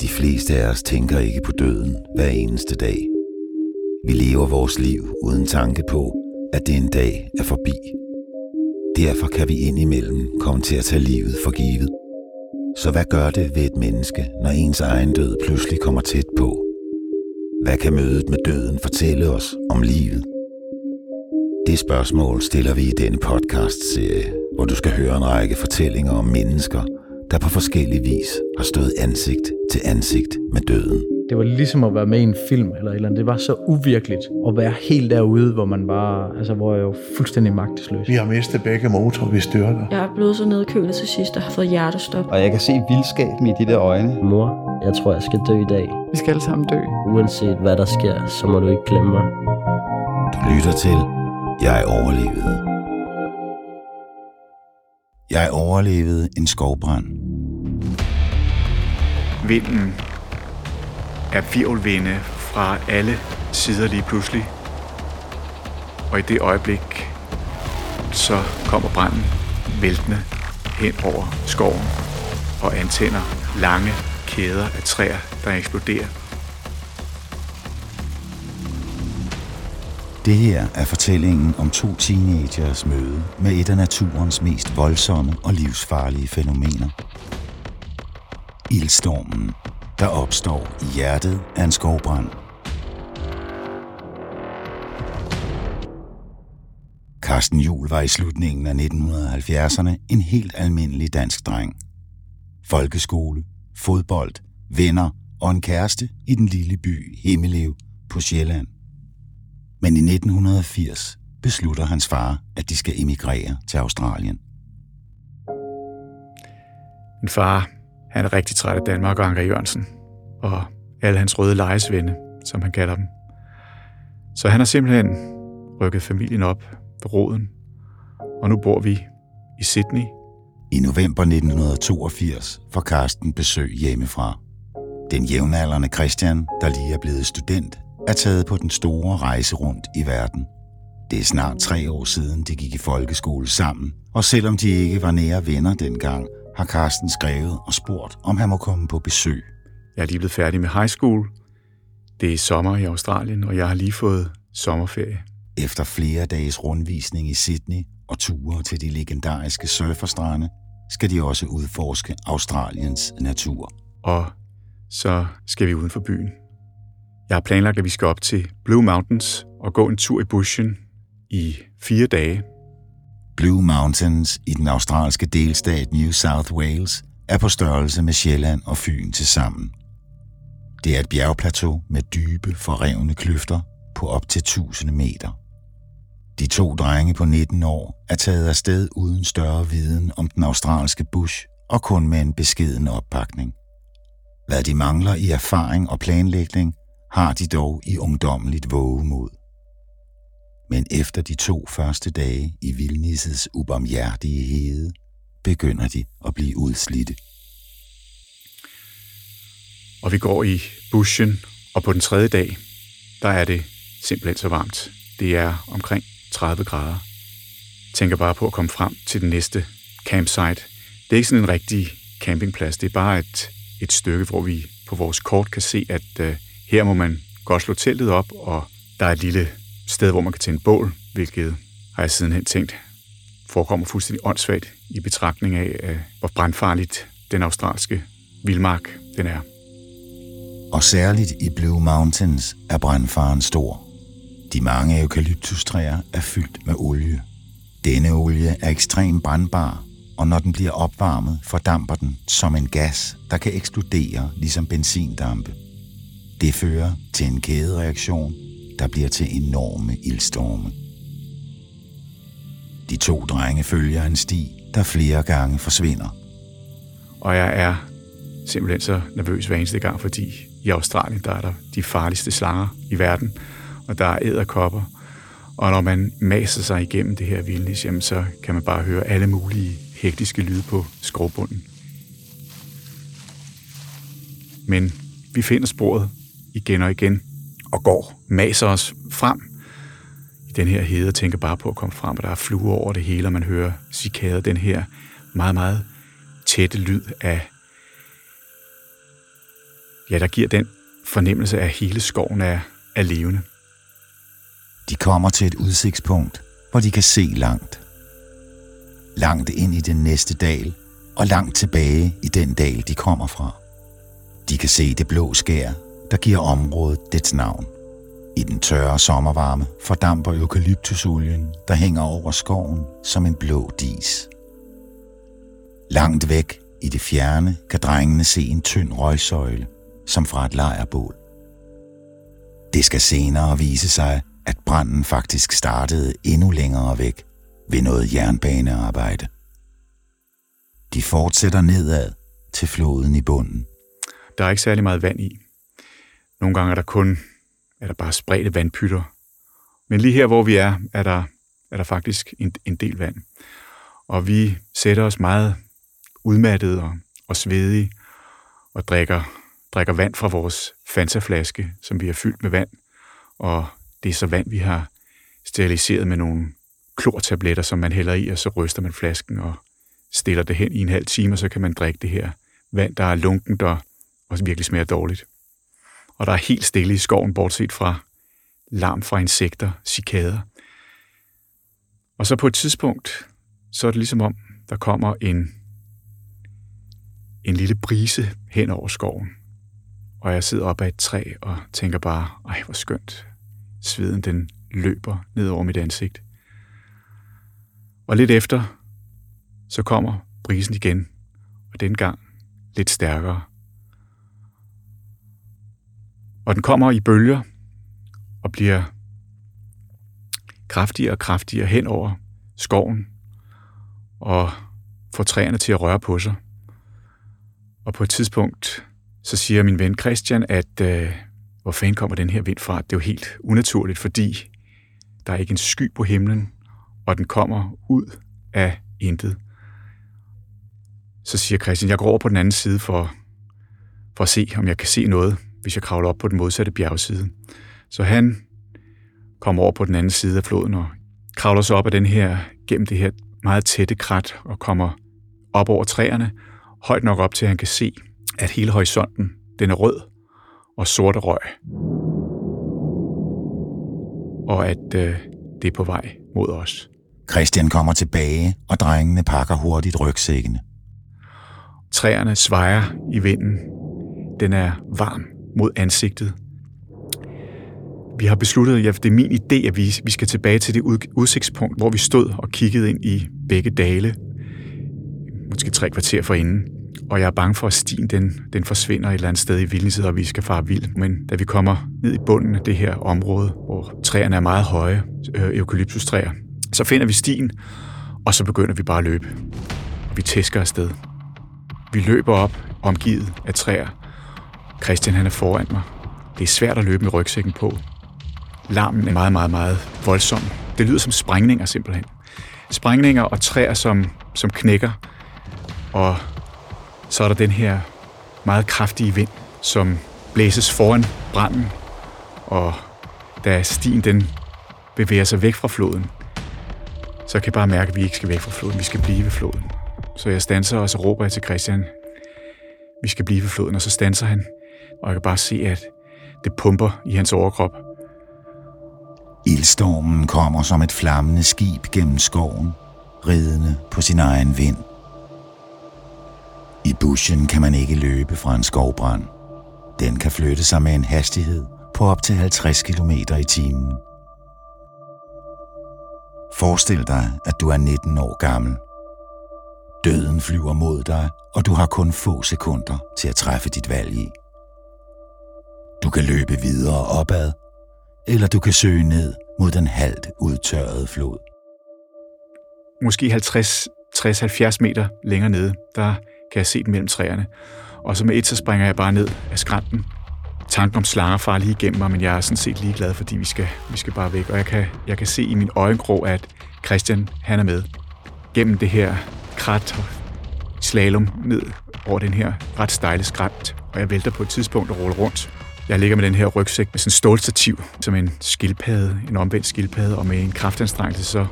De fleste af os tænker ikke på døden hver eneste dag. Vi lever vores liv uden tanke på, at det en dag er forbi. Derfor kan vi indimellem komme til at tage livet for givet. Så hvad gør det ved et menneske, når ens egen død pludselig kommer tæt på? Hvad kan mødet med døden fortælle os om livet? Det spørgsmål stiller vi i denne podcast-serie, hvor du skal høre en række fortællinger om mennesker, der på forskellig vis har stået ansigt til ansigt med døden. Det var ligesom at være med i en film eller et eller andet. Det var så uvirkeligt at være helt derude, hvor man bare, altså hvor jeg jo fuldstændig magtesløs. Vi har mistet begge motorer, vi styrter. Jeg er blevet så nedkølet til sidst og har fået hjertestop. Og jeg kan se vildskaben i de der øjne. Mor, jeg tror, jeg skal dø i dag. Vi skal alle sammen dø. Uanset hvad der sker, så må du ikke glemme mig. Du lytter til Jeg overlevede. Jeg overlevede en skovbrand. Vinden er virvelvinde fra alle sider lige pludselig. Og i det øjeblik, så kommer branden væltende hen over skoven og antænder lange kæder af træer, der eksploderer. Det her er fortællingen om to teenagers møde med et af naturens mest voldsomme og livsfarlige fænomener. Ildstormen, der opstår i hjertet af en skovbrand. Carsten Juhl var i slutningen af 1970'erne en helt almindelig dansk dreng. Folkeskole, fodbold, venner og en kæreste i den lille by Himmelev på Sjælland. Men i 1980 beslutter hans far, at de skal emigrere til Australien. Min far, han er rigtig træt af Danmark og Anker Jørgensen, og alle hans røde lejesvende, som han kalder dem. Så han har simpelthen rykket familien op ved roden, og nu bor vi i Sydney. I november 1982 får Karsten besøg hjemmefra. Den jævnaldrende Christian, der lige er blevet student, er taget på den store rejse rundt i verden. Det er snart tre år siden, de gik i folkeskole sammen, og selvom de ikke var nære venner dengang, har Karsten skrevet og spurgt, om han må komme på besøg. Jeg er lige blevet færdig med high school. Det er sommer i Australien, og jeg har lige fået sommerferie. Efter flere dages rundvisning i Sydney og ture til de legendariske surferstrande, skal de også udforske Australiens natur. Og så skal vi uden for byen. Jeg har planlagt, at vi skal op til Blue Mountains og gå en tur i bushen i fire dage. Blue Mountains i den australske delstat New South Wales er på størrelse med Sjælland og Fyn til sammen. Det er et bjergplateau med dybe, forrevne kløfter på op til 1000 meter. De to drenge på 19 år er taget afsted uden større viden om den australske bush og kun med en beskeden oppakning. Hvad de mangler i erfaring og planlægning, har de dog i ungdommeligt vågemod. Men efter de to første dage i vildnissets ubarmhjertige hede, begynder de at blive udslidte. Og vi går i bushen, og på den tredje dag, der er det simpelthen så varmt. Det er omkring 30 grader. Tænker bare på at komme frem til den næste campsite. Det er ikke sådan en rigtig campingplads, det er bare et, et stykke, hvor vi på vores kort kan se, at uh, her må man godt slå teltet op, og der er et lille sted, hvor man kan tænde bål, hvilket har jeg sidenhen tænkt forekommer fuldstændig åndssvagt i betragtning af, hvor brandfarligt den australske vildmark den er. Og særligt i Blue Mountains er brandfaren stor. De mange eukalyptustræer er fyldt med olie. Denne olie er ekstremt brandbar, og når den bliver opvarmet, fordamper den som en gas, der kan eksplodere ligesom benzindampe. Det fører til en kædereaktion, der bliver til enorme ildstorme. De to drenge følger en sti, der flere gange forsvinder. Og jeg er simpelthen så nervøs hver eneste gang, fordi i Australien, der er der de farligste slanger i verden, og der er æderkopper. Og når man maser sig igennem det her vildnis, jamen, så kan man bare høre alle mulige hektiske lyde på skovbunden. Men vi finder sporet igen og igen, og går, maser os frem i den her hede og tænker bare på at komme frem, og der er fluer over det hele, og man hører cikader, den her meget, meget tætte lyd af ja, der giver den fornemmelse af, at hele skoven er, er levende. De kommer til et udsigtspunkt, hvor de kan se langt. Langt ind i den næste dal, og langt tilbage i den dal, de kommer fra. De kan se det blå skær, der giver området dets navn. I den tørre sommervarme fordamper eukalyptusolien, der hænger over skoven som en blå dis. Langt væk i det fjerne kan drengene se en tynd røgsøjle, som fra et lejrbål. Det skal senere vise sig, at branden faktisk startede endnu længere væk ved noget jernbanearbejde. De fortsætter nedad til floden i bunden. Der er ikke særlig meget vand i. Nogle gange er der kun er der bare spredte vandpytter. Men lige her, hvor vi er, er der, er der faktisk en, en del vand. Og vi sætter os meget udmattede og, og svedige og drikker, drikker vand fra vores Fanta-flaske, som vi har fyldt med vand. Og det er så vand, vi har steriliseret med nogle klortabletter, som man hælder i, og så ryster man flasken og stiller det hen i en halv time, og så kan man drikke det her vand, der er lunkent og, også virkelig smager dårligt. Og der er helt stille i skoven, bortset fra larm fra insekter, cikader. Og så på et tidspunkt, så er det ligesom om, der kommer en, en lille brise hen over skoven. Og jeg sidder op ad et træ og tænker bare, ej hvor skønt. Sveden den løber ned over mit ansigt. Og lidt efter, så kommer brisen igen, og den gang lidt stærkere. Og den kommer i bølger og bliver kraftigere og kraftigere hen over skoven og får træerne til at røre på sig. Og på et tidspunkt, så siger min ven Christian, at øh, hvor fanden kommer den her vind fra? Det er jo helt unaturligt, fordi der er ikke en sky på himlen, og den kommer ud af intet. Så siger Christian, jeg går over på den anden side for, for at se, om jeg kan se noget, hvis jeg kravler op på den modsatte bjergside. Så han kommer over på den anden side af floden og kravler så op af den her, gennem det her meget tætte krat og kommer op over træerne, højt nok op til, at han kan se, at hele horisonten den er rød og sorte røg. Og at øh, det er på vej mod os. Christian kommer tilbage, og drengene pakker hurtigt rygsækkene. Træerne svejer i vinden. Den er varm mod ansigtet. Vi har besluttet, ja, det er min idé, at vi, vi skal tilbage til det udsigtspunkt, hvor vi stod og kiggede ind i begge dale, måske tre kvarter forinden. Og jeg er bange for, at stien den, den forsvinder et eller andet sted i vildniset, og vi skal fare vildt. Men da vi kommer ned i bunden af det her område, hvor træerne er meget høje, øh, eukalyptustræer, så finder vi stien, og så begynder vi bare at løbe. Vi tæsker afsted. Vi løber op, omgivet af træer. Christian han er foran mig. Det er svært at løbe med rygsækken på. Larmen er meget, meget, meget voldsom. Det lyder som sprængninger simpelthen. Sprængninger og træer, som, som knækker. Og så er der den her meget kraftige vind, som blæses foran branden. Og da stien den bevæger sig væk fra floden, så kan jeg bare mærke, at vi ikke skal væk fra floden. Vi skal blive ved floden. Så jeg stanser, og så råber jeg til Christian, vi skal blive ved floden, og så stanser han. Og jeg kan bare se, at det pumper i hans overkrop. Ildstormen kommer som et flammende skib gennem skoven, ridende på sin egen vind. I buschen kan man ikke løbe fra en skovbrand. Den kan flytte sig med en hastighed på op til 50 km i timen. Forestil dig, at du er 19 år gammel. Døden flyver mod dig, og du har kun få sekunder til at træffe dit valg i. Du kan løbe videre opad, eller du kan søge ned mod den halvt udtørrede flod. Måske 50-60-70 meter længere nede, der kan jeg se den mellem træerne. Og så med et, så springer jeg bare ned af skrænten. Tanken om slanger far lige igennem mig, men jeg er sådan set ligeglad, fordi vi skal, vi skal bare væk. Og jeg kan, jeg kan se i min øjenkrog, at Christian han er med. Gennem det her krat og slalom ned over den her ret stejle skrænt. Og jeg vælter på et tidspunkt og ruller rundt. Jeg ligger med den her rygsæk med sådan en stålstativ, som en skildpadde, en omvendt skildpadde, og med en kraftanstrengelse, så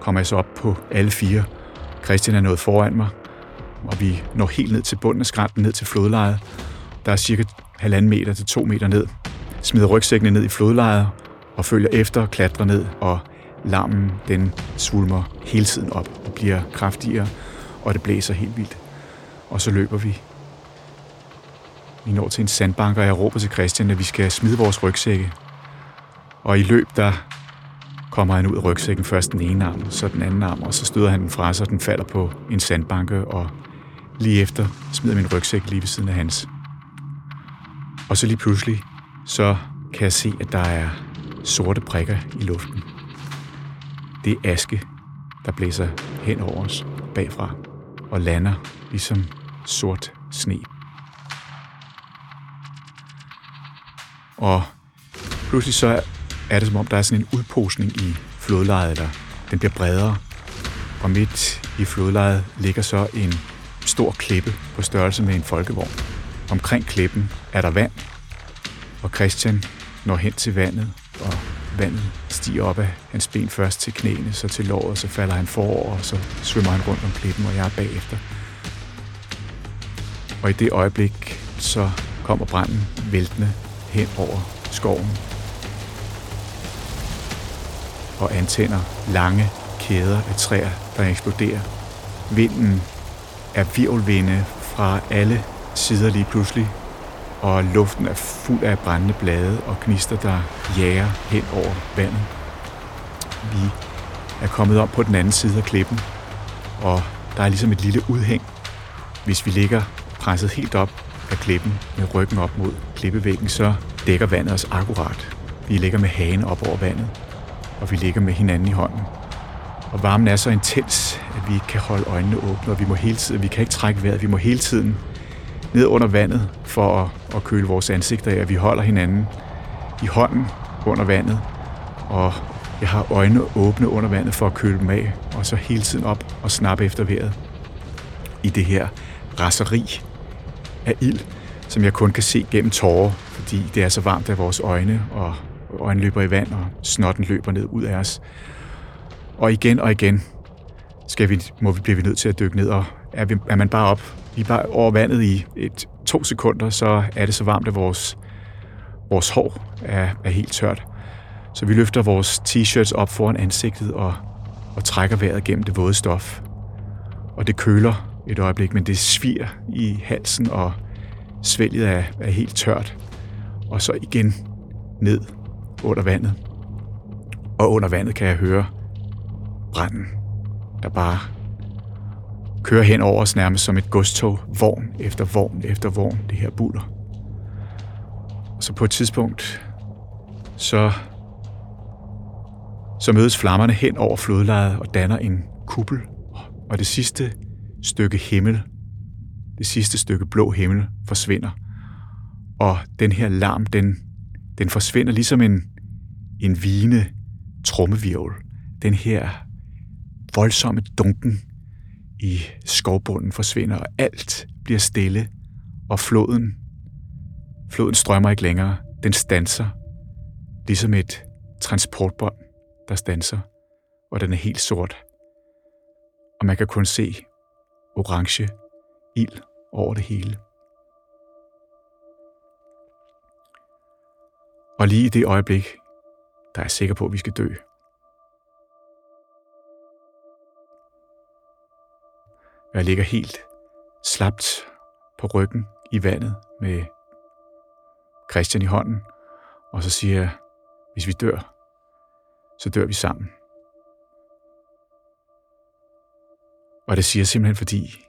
kommer jeg så op på alle fire. Christian er nået foran mig, og vi når helt ned til bunden af skrænten, ned til flodlejet. der er cirka halvanden meter til to meter ned, smider rygsækkene ned i flodlejet og følger efter, og klatrer ned, og larmen den svulmer hele tiden op og bliver kraftigere, og det blæser helt vildt. Og så løber vi. Vi når til en sandbank, og jeg råber til Christian, at vi skal smide vores rygsække. Og i løb, der kommer han ud af rygsækken først den ene arm, så den anden arm, og så støder han den fra sig, og den falder på en sandbanke, og lige efter smider min rygsæk lige ved siden af hans. Og så lige pludselig, så kan jeg se, at der er sorte prikker i luften. Det er aske, der blæser hen over os bagfra og lander ligesom sort sne. Og pludselig så er det som om, der er sådan en udposning i flodlejet, der den bliver bredere. Og midt i flodlejet ligger så en stor klippe på størrelse med en folkevogn. Omkring klippen er der vand, og Christian når hen til vandet, og vandet stiger op af hans ben først til knæene, så til låret, så falder han forover, og så svømmer han rundt om klippen, og jeg er bagefter. Og i det øjeblik, så kommer branden væltende hen over skoven og antænder lange kæder af træer, der eksploderer. Vinden er virvelvinde fra alle sider lige pludselig, og luften er fuld af brændende blade og gnister, der jager hen over vandet. Vi er kommet op på den anden side af klippen, og der er ligesom et lille udhæng. Hvis vi ligger presset helt op af klippen med ryggen op mod klippevæggen, så dækker vandet os akkurat. Vi ligger med hagen op over vandet, og vi ligger med hinanden i hånden. Og varmen er så intens, at vi ikke kan holde øjnene åbne, og vi må hele tiden, vi kan ikke trække vejret, vi må hele tiden ned under vandet for at, at køle vores ansigter af, vi holder hinanden i hånden under vandet, og jeg har øjnene åbne under vandet for at køle dem af, og så hele tiden op og snappe efter vejret i det her raseri af ild, som jeg kun kan se gennem tårer, fordi det er så varmt af vores øjne, og øjnene løber i vand, og snotten løber ned ud af os. Og igen og igen skal vi, må vi, bliver vi nødt til at dykke ned, og er, vi, er man bare op vi er bare over vandet i et, to sekunder, så er det så varmt, at vores, vores hår er, er helt tørt. Så vi løfter vores t-shirts op foran ansigtet og, og trækker vejret gennem det våde stof. Og det køler et øjeblik, men det svir i halsen, og svælget er, er helt tørt. Og så igen ned under vandet. Og under vandet kan jeg høre branden, der bare kører hen over os nærmest som et godstog, vogn efter vogn efter vogn, det her buller. Og så på et tidspunkt, så, så mødes flammerne hen over flodlejet og danner en kuppel. Og det sidste stykke himmel, det sidste stykke blå himmel forsvinder. Og den her larm, den, den forsvinder ligesom en, en vigende trommevirvel. Den her voldsomme dunken i skovbunden forsvinder, og alt bliver stille, og floden, floden strømmer ikke længere. Den stanser, ligesom et transportbånd, der stanser, og den er helt sort. Og man kan kun se orange ild over det hele. Og lige i det øjeblik, der er jeg sikker på, at vi skal dø, Jeg ligger helt slapt på ryggen i vandet med Christian i hånden, og så siger jeg, hvis vi dør, så dør vi sammen. Og det siger jeg simpelthen, fordi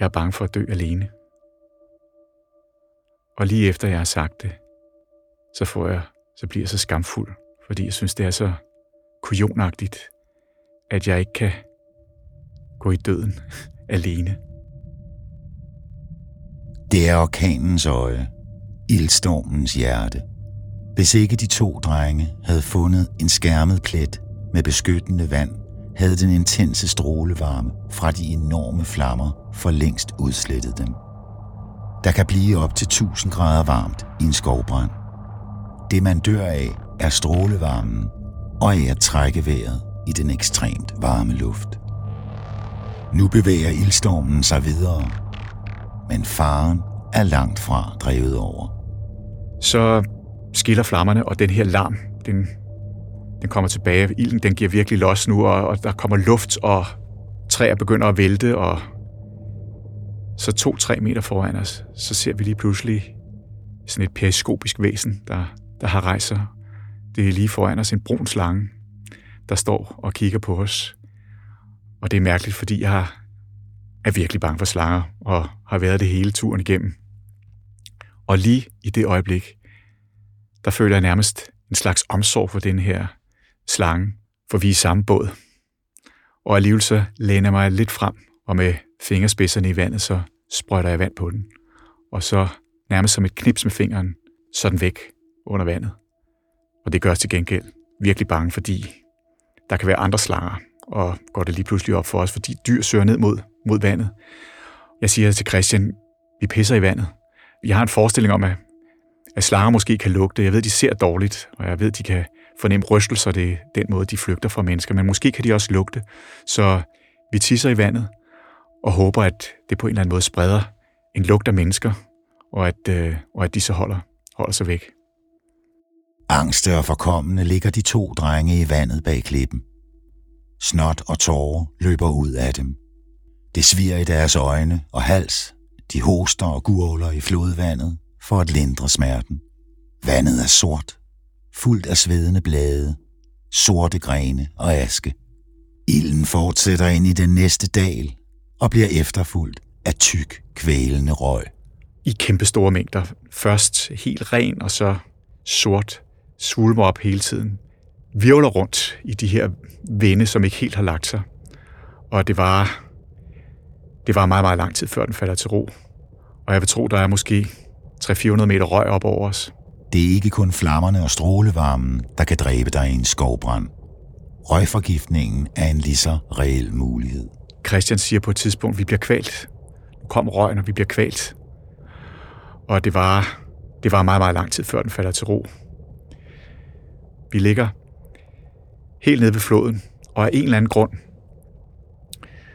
jeg er bange for at dø alene. Og lige efter jeg har sagt det, så får jeg, så bliver jeg så skamfuld, fordi jeg synes, det er så kujonagtigt, at jeg ikke kan gå i døden alene. Det er orkanens øje, ildstormens hjerte. Hvis ikke de to drenge havde fundet en skærmet plet med beskyttende vand, havde den intense strålevarme fra de enorme flammer for længst udslettet dem. Der kan blive op til 1000 grader varmt i en skovbrand. Det man dør af er strålevarmen og af at trække vejret i den ekstremt varme luft. Nu bevæger ildstormen sig videre, men faren er langt fra drevet over. Så skiller flammerne, og den her larm, den, den kommer tilbage. Ilden den giver virkelig los nu, og, og der kommer luft, og træer begynder at vælte, og så to-tre meter foran os, så ser vi lige pludselig sådan et periskopisk væsen, der, der har rejst sig. Det er lige foran os en brun slange, der står og kigger på os. Og det er mærkeligt, fordi jeg er virkelig bange for slanger, og har været det hele turen igennem. Og lige i det øjeblik, der føler jeg nærmest en slags omsorg for den her slange, for vi er i samme båd. Og alligevel så læner jeg mig lidt frem, og med fingerspidserne i vandet, så sprøjter jeg vand på den. Og så nærmest som et knips med fingeren, så den væk under vandet. Og det gør os til gengæld virkelig bange, fordi der kan være andre slanger, og går det lige pludselig op for os, fordi dyr søger ned mod, mod vandet. Jeg siger til Christian, vi pisser i vandet. Jeg har en forestilling om, at, at slanger måske kan lugte. Jeg ved, de ser dårligt, og jeg ved, de kan fornemme rystelser. Det er den måde, de flygter fra mennesker, men måske kan de også lugte. Så vi tisser i vandet og håber, at det på en eller anden måde spreder en lugt af mennesker, og at, øh, og at de så holder, holder sig væk. Angste og forkommende ligger de to drenge i vandet bag klippen. Snot og tårer løber ud af dem. Det sviger i deres øjne og hals. De hoster og gurgler i flodvandet for at lindre smerten. Vandet er sort, fuldt af svedende blade, sorte grene og aske. Ilden fortsætter ind i den næste dal og bliver efterfulgt af tyk, kvælende røg. I kæmpe store mængder. Først helt ren, og så sort, svulmer op hele tiden. Virvler rundt i de her vinde, som ikke helt har lagt sig. Og det var, det var meget, meget lang tid, før den falder til ro. Og jeg vil tro, der er måske 300-400 meter røg op over os. Det er ikke kun flammerne og strålevarmen, der kan dræbe dig i en skovbrand. Røgforgiftningen er en lige så reel mulighed. Christian siger på et tidspunkt, at vi bliver kvalt. Nu kom røgen, og vi bliver kvalt. Og det var, det var meget, meget lang tid, før den falder til ro. Vi ligger helt nede ved floden, og af en eller anden grund,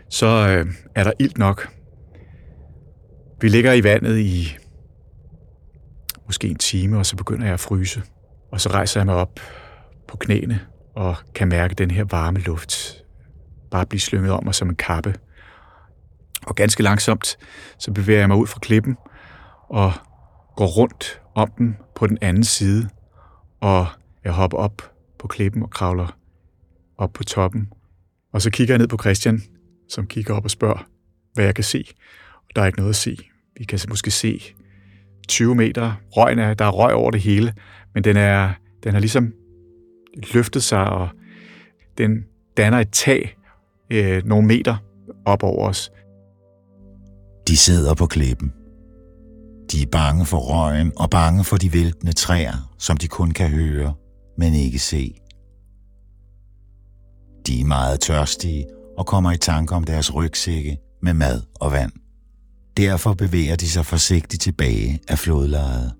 så øh, er der ilt nok. Vi ligger i vandet i måske en time, og så begynder jeg at fryse. Og så rejser jeg mig op på knæene og kan mærke den her varme luft bare blive slynget om mig som en kappe. Og ganske langsomt, så bevæger jeg mig ud fra klippen og går rundt om den på den anden side, og jeg hopper op på klippen og kravler op på toppen. Og så kigger jeg ned på Christian, som kigger op og spørger, hvad jeg kan se. Og der er ikke noget at se. Vi kan måske se 20 meter. Røgen er, der er røg over det hele, men den er, den har ligesom løftet sig, og den danner et tag øh, nogle meter op over os. De sidder på klippen. De er bange for røgen og bange for de væltende træer, som de kun kan høre, men ikke se. De er meget tørstige og kommer i tanke om deres rygsække med mad og vand. Derfor bevæger de sig forsigtigt tilbage af flodlejet.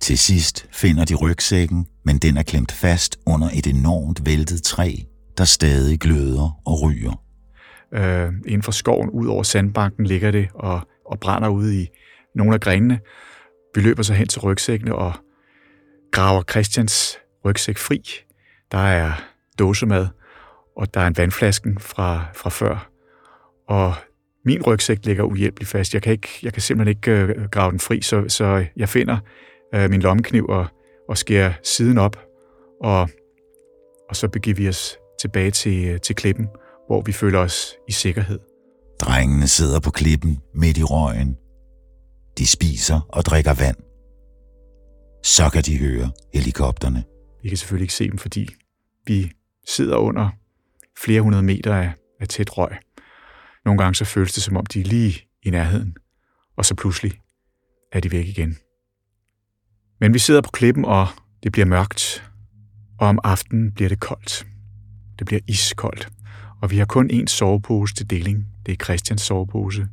Til sidst finder de rygsækken, men den er klemt fast under et enormt væltet træ, der stadig gløder og ryger. Øh, inden for skoven, ud over sandbanken, ligger det og, og brænder ude i nogle af grenene. Vi løber så hen til rygsækkene og graver Christians rygsæk fri. Der er dåsemad, og der er en vandflasken fra, fra før. Og min rygsæk ligger uhjælpeligt fast. Jeg kan, ikke, jeg kan simpelthen ikke øh, grave den fri, så, så jeg finder øh, min lommekniv og, og skærer siden op, og, og så begiver vi os tilbage til, øh, til klippen, hvor vi føler os i sikkerhed. Drengene sidder på klippen midt i røgen. De spiser og drikker vand. Så kan de høre helikopterne. Vi kan selvfølgelig ikke se dem, fordi vi sidder under flere hundrede meter af, af tæt røg. Nogle gange så føles det, som om de er lige i nærheden, og så pludselig er de væk igen. Men vi sidder på klippen, og det bliver mørkt, og om aftenen bliver det koldt. Det bliver iskoldt, og vi har kun én sovepose til deling. Det er Christians sovepose.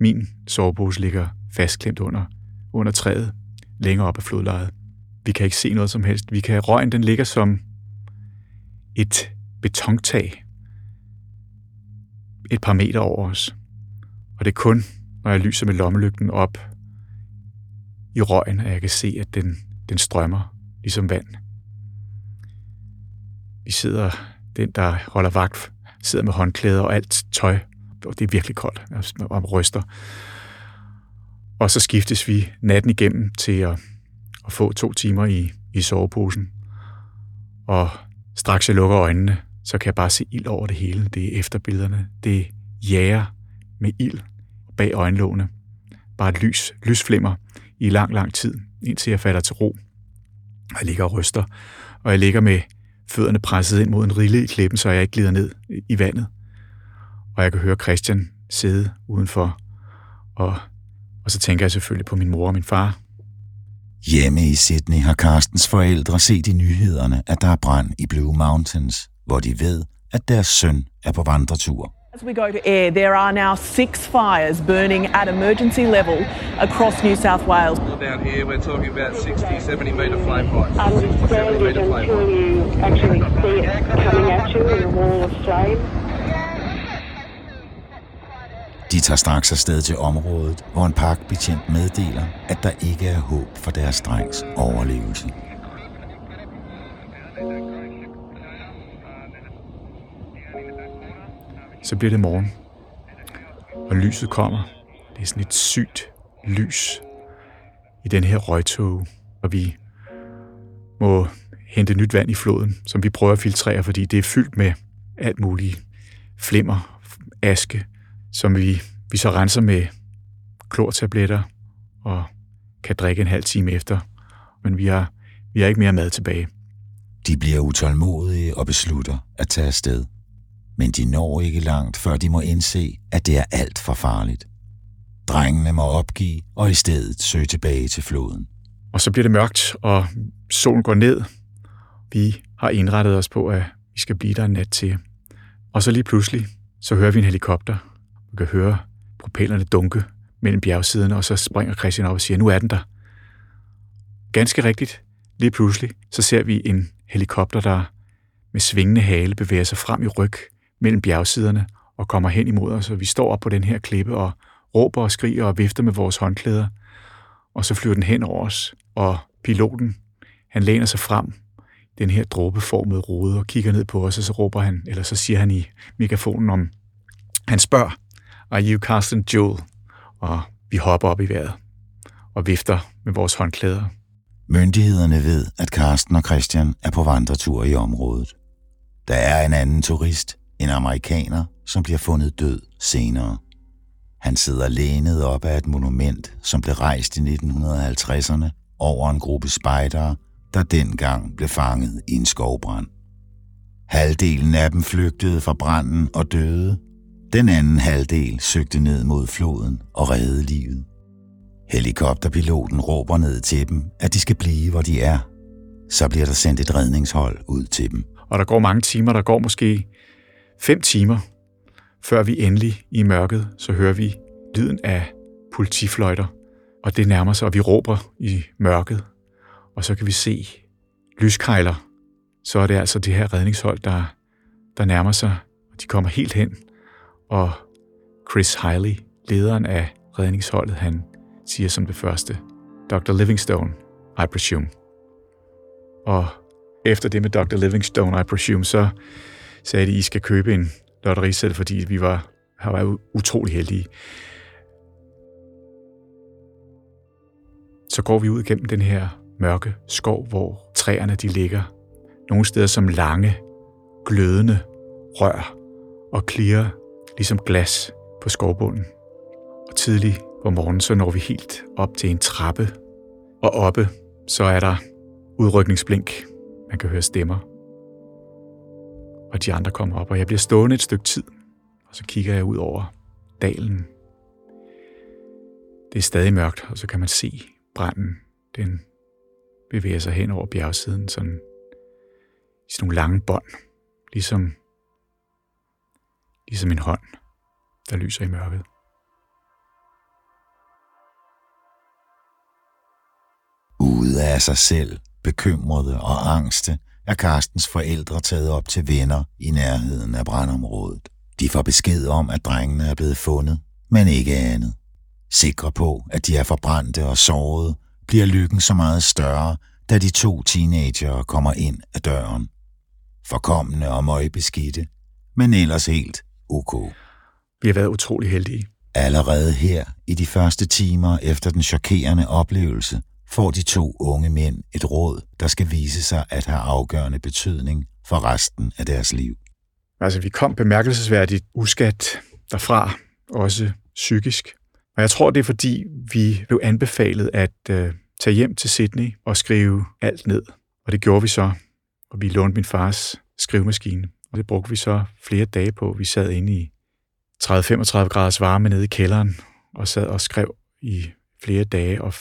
Min sovepose ligger fastklemt under, under træet, længere op ad flodlejet. Vi kan ikke se noget som helst. Vi kan røgen, den ligger som et betontag et par meter over os. Og det er kun, når jeg lyser med lommelygten op i røgen, at jeg kan se, at den, den strømmer ligesom vand. Vi sidder, den der holder vagt, sidder med håndklæder og alt tøj, og det er virkelig koldt, og ryster. Og så skiftes vi natten igennem til at, at få to timer i, i soveposen. Og straks jeg lukker øjnene, så kan jeg bare se ild over det hele. Det er efterbillederne. Det jager med ild bag øjenlågene. Bare et lys, lysflimmer i lang, lang tid, indtil jeg falder til ro. Jeg ligger og ryster, og jeg ligger med fødderne presset ind mod en rille i klippen, så jeg ikke glider ned i vandet. Og jeg kan høre Christian sidde udenfor, og, og så tænker jeg selvfølgelig på min mor og min far. Hjemme i Sydney har Carstens forældre set i nyhederne, at der er brand i Blue Mountains, hvor de ved, at deres søn er på vandretur. As we go to air, there are now six fires burning at emergency level across New South Wales. Down here, we're talking about 60, 70 metre flame heights. Understand it until you actually see it coming at you in a wall of flame. De tager straks afsted til området, hvor en parkbetjent meddeler, at der ikke er håb for deres drengs overlevelse. Så bliver det morgen, og lyset kommer. Det er sådan et sygt lys i den her røgtog, og vi må hente nyt vand i floden, som vi prøver at filtrere, fordi det er fyldt med alt muligt flimmer, aske, som vi, vi så renser med klortabletter og kan drikke en halv time efter. Men vi har, vi har ikke mere mad tilbage. De bliver utålmodige og beslutter at tage afsted. Men de når ikke langt, før de må indse, at det er alt for farligt. Drengene må opgive og i stedet søge tilbage til floden. Og så bliver det mørkt, og solen går ned. Vi har indrettet os på, at vi skal blive der en nat til. Og så lige pludselig, så hører vi en helikopter. Vi kan høre propellerne dunke mellem bjergsiderne, og så springer Christian op og siger, nu er den der. Ganske rigtigt, lige pludselig, så ser vi en helikopter, der med svingende hale bevæger sig frem i ryg mellem bjergsiderne og kommer hen imod os, og vi står op på den her klippe og råber og skriger og vifter med vores håndklæder, og så flyver den hen over os, og piloten, han læner sig frem, den her dråbeformede rode, og kigger ned på os, og så råber han, eller så siger han i mikrofonen om, han spørger, are you Carsten Joel? Og vi hopper op i vejret og vifter med vores håndklæder. Myndighederne ved, at Carsten og Christian er på vandretur i området. Der er en anden turist, en amerikaner, som bliver fundet død senere. Han sidder lænet op af et monument, som blev rejst i 1950'erne over en gruppe spejdere, der dengang blev fanget i en skovbrand. Halvdelen af dem flygtede fra branden og døde. Den anden halvdel søgte ned mod floden og reddede livet. Helikopterpiloten råber ned til dem, at de skal blive, hvor de er. Så bliver der sendt et redningshold ud til dem. Og der går mange timer, der går måske fem timer, før vi endelig i mørket, så hører vi lyden af politifløjter. Og det nærmer sig, og vi råber i mørket. Og så kan vi se lyskejler. Så er det altså det her redningshold, der, der nærmer sig. Og de kommer helt hen. Og Chris Hiley, lederen af redningsholdet, han siger som det første, Dr. Livingstone, I presume. Og efter det med Dr. Livingstone, I presume, så sagde de, I skal købe en lotterisæt, fordi vi var, har været utrolig heldige. Så går vi ud gennem den her mørke skov, hvor træerne de ligger. Nogle steder som lange, glødende rør og klirrer ligesom glas på skovbunden. Og tidligt på morgenen, så når vi helt op til en trappe. Og oppe, så er der udrykningsblink. Man kan høre stemmer. Og de andre kommer op, og jeg bliver stående et stykke tid. Og så kigger jeg ud over dalen. Det er stadig mørkt, og så kan man se branden. Den bevæger sig hen over bjergsiden, sådan i sådan nogle lange bånd. Ligesom, ligesom en hånd, der lyser i mørket. Ude af sig selv, bekymrede og angste, er Carstens forældre taget op til venner i nærheden af brandområdet. De får besked om, at drengene er blevet fundet, men ikke andet. Sikre på, at de er forbrændte og sårede, bliver lykken så meget større, da de to teenagere kommer ind ad døren. Forkommende og møgbeskidte, men ellers helt ok. Vi har været utrolig heldige. Allerede her, i de første timer efter den chokerende oplevelse, får de to unge mænd et råd, der skal vise sig at have afgørende betydning for resten af deres liv. Altså, vi kom bemærkelsesværdigt uskat derfra, også psykisk. Og jeg tror, det er fordi, vi blev anbefalet at øh, tage hjem til Sydney og skrive alt ned. Og det gjorde vi så, og vi lånte min fars skrivemaskine. Og det brugte vi så flere dage på. Vi sad inde i 30-35 graders varme nede i kælderen og sad og skrev i flere dage, og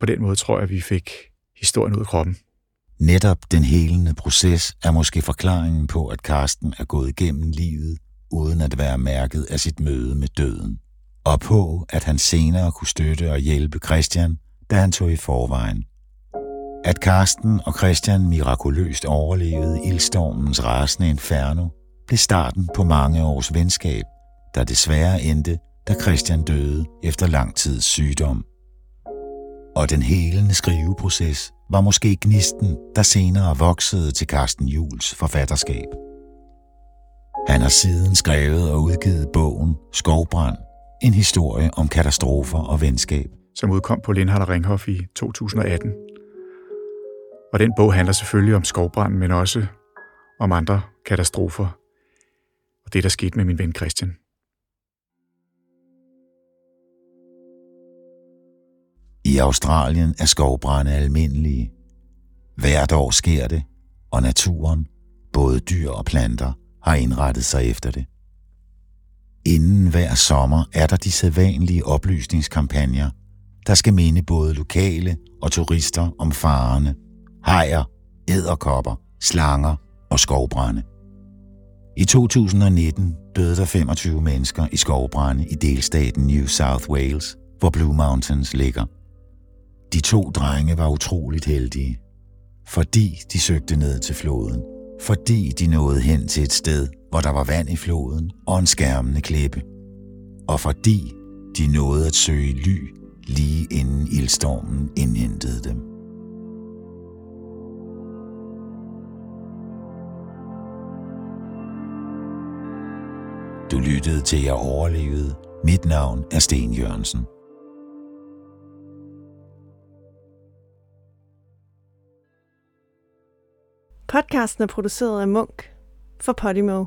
på den måde tror jeg, at vi fik historien ud af kroppen. Netop den helende proces er måske forklaringen på, at Karsten er gået igennem livet, uden at være mærket af sit møde med døden. Og på, at han senere kunne støtte og hjælpe Christian, da han tog i forvejen. At Karsten og Christian mirakuløst overlevede ildstormens rasende inferno, blev starten på mange års venskab, der desværre endte, da Christian døde efter lang tids sygdom. Og den helende skriveproces var måske gnisten, der senere voksede til Carsten Jules forfatterskab. Han har siden skrevet og udgivet bogen Skovbrand, en historie om katastrofer og venskab. Som udkom på Lindhardt og Ringhof i 2018. Og den bog handler selvfølgelig om skovbrand, men også om andre katastrofer. Og det, der skete med min ven Christian. I Australien er skovbrænde almindelige. Hvert år sker det, og naturen, både dyr og planter, har indrettet sig efter det. Inden hver sommer er der de sædvanlige oplysningskampagner, der skal minde både lokale og turister om farerne, hajer, æderkopper, slanger og skovbrænde. I 2019 døde der 25 mennesker i skovbrænde i delstaten New South Wales, hvor Blue Mountains ligger. De to drenge var utroligt heldige, fordi de søgte ned til floden, fordi de nåede hen til et sted, hvor der var vand i floden og en skærmende klippe, og fordi de nåede at søge ly lige inden ildstormen indhentede dem. Du lyttede til Jeg overlevede. Mit navn er Sten Jørgensen. Podcasten er produceret af Munk for Podimo.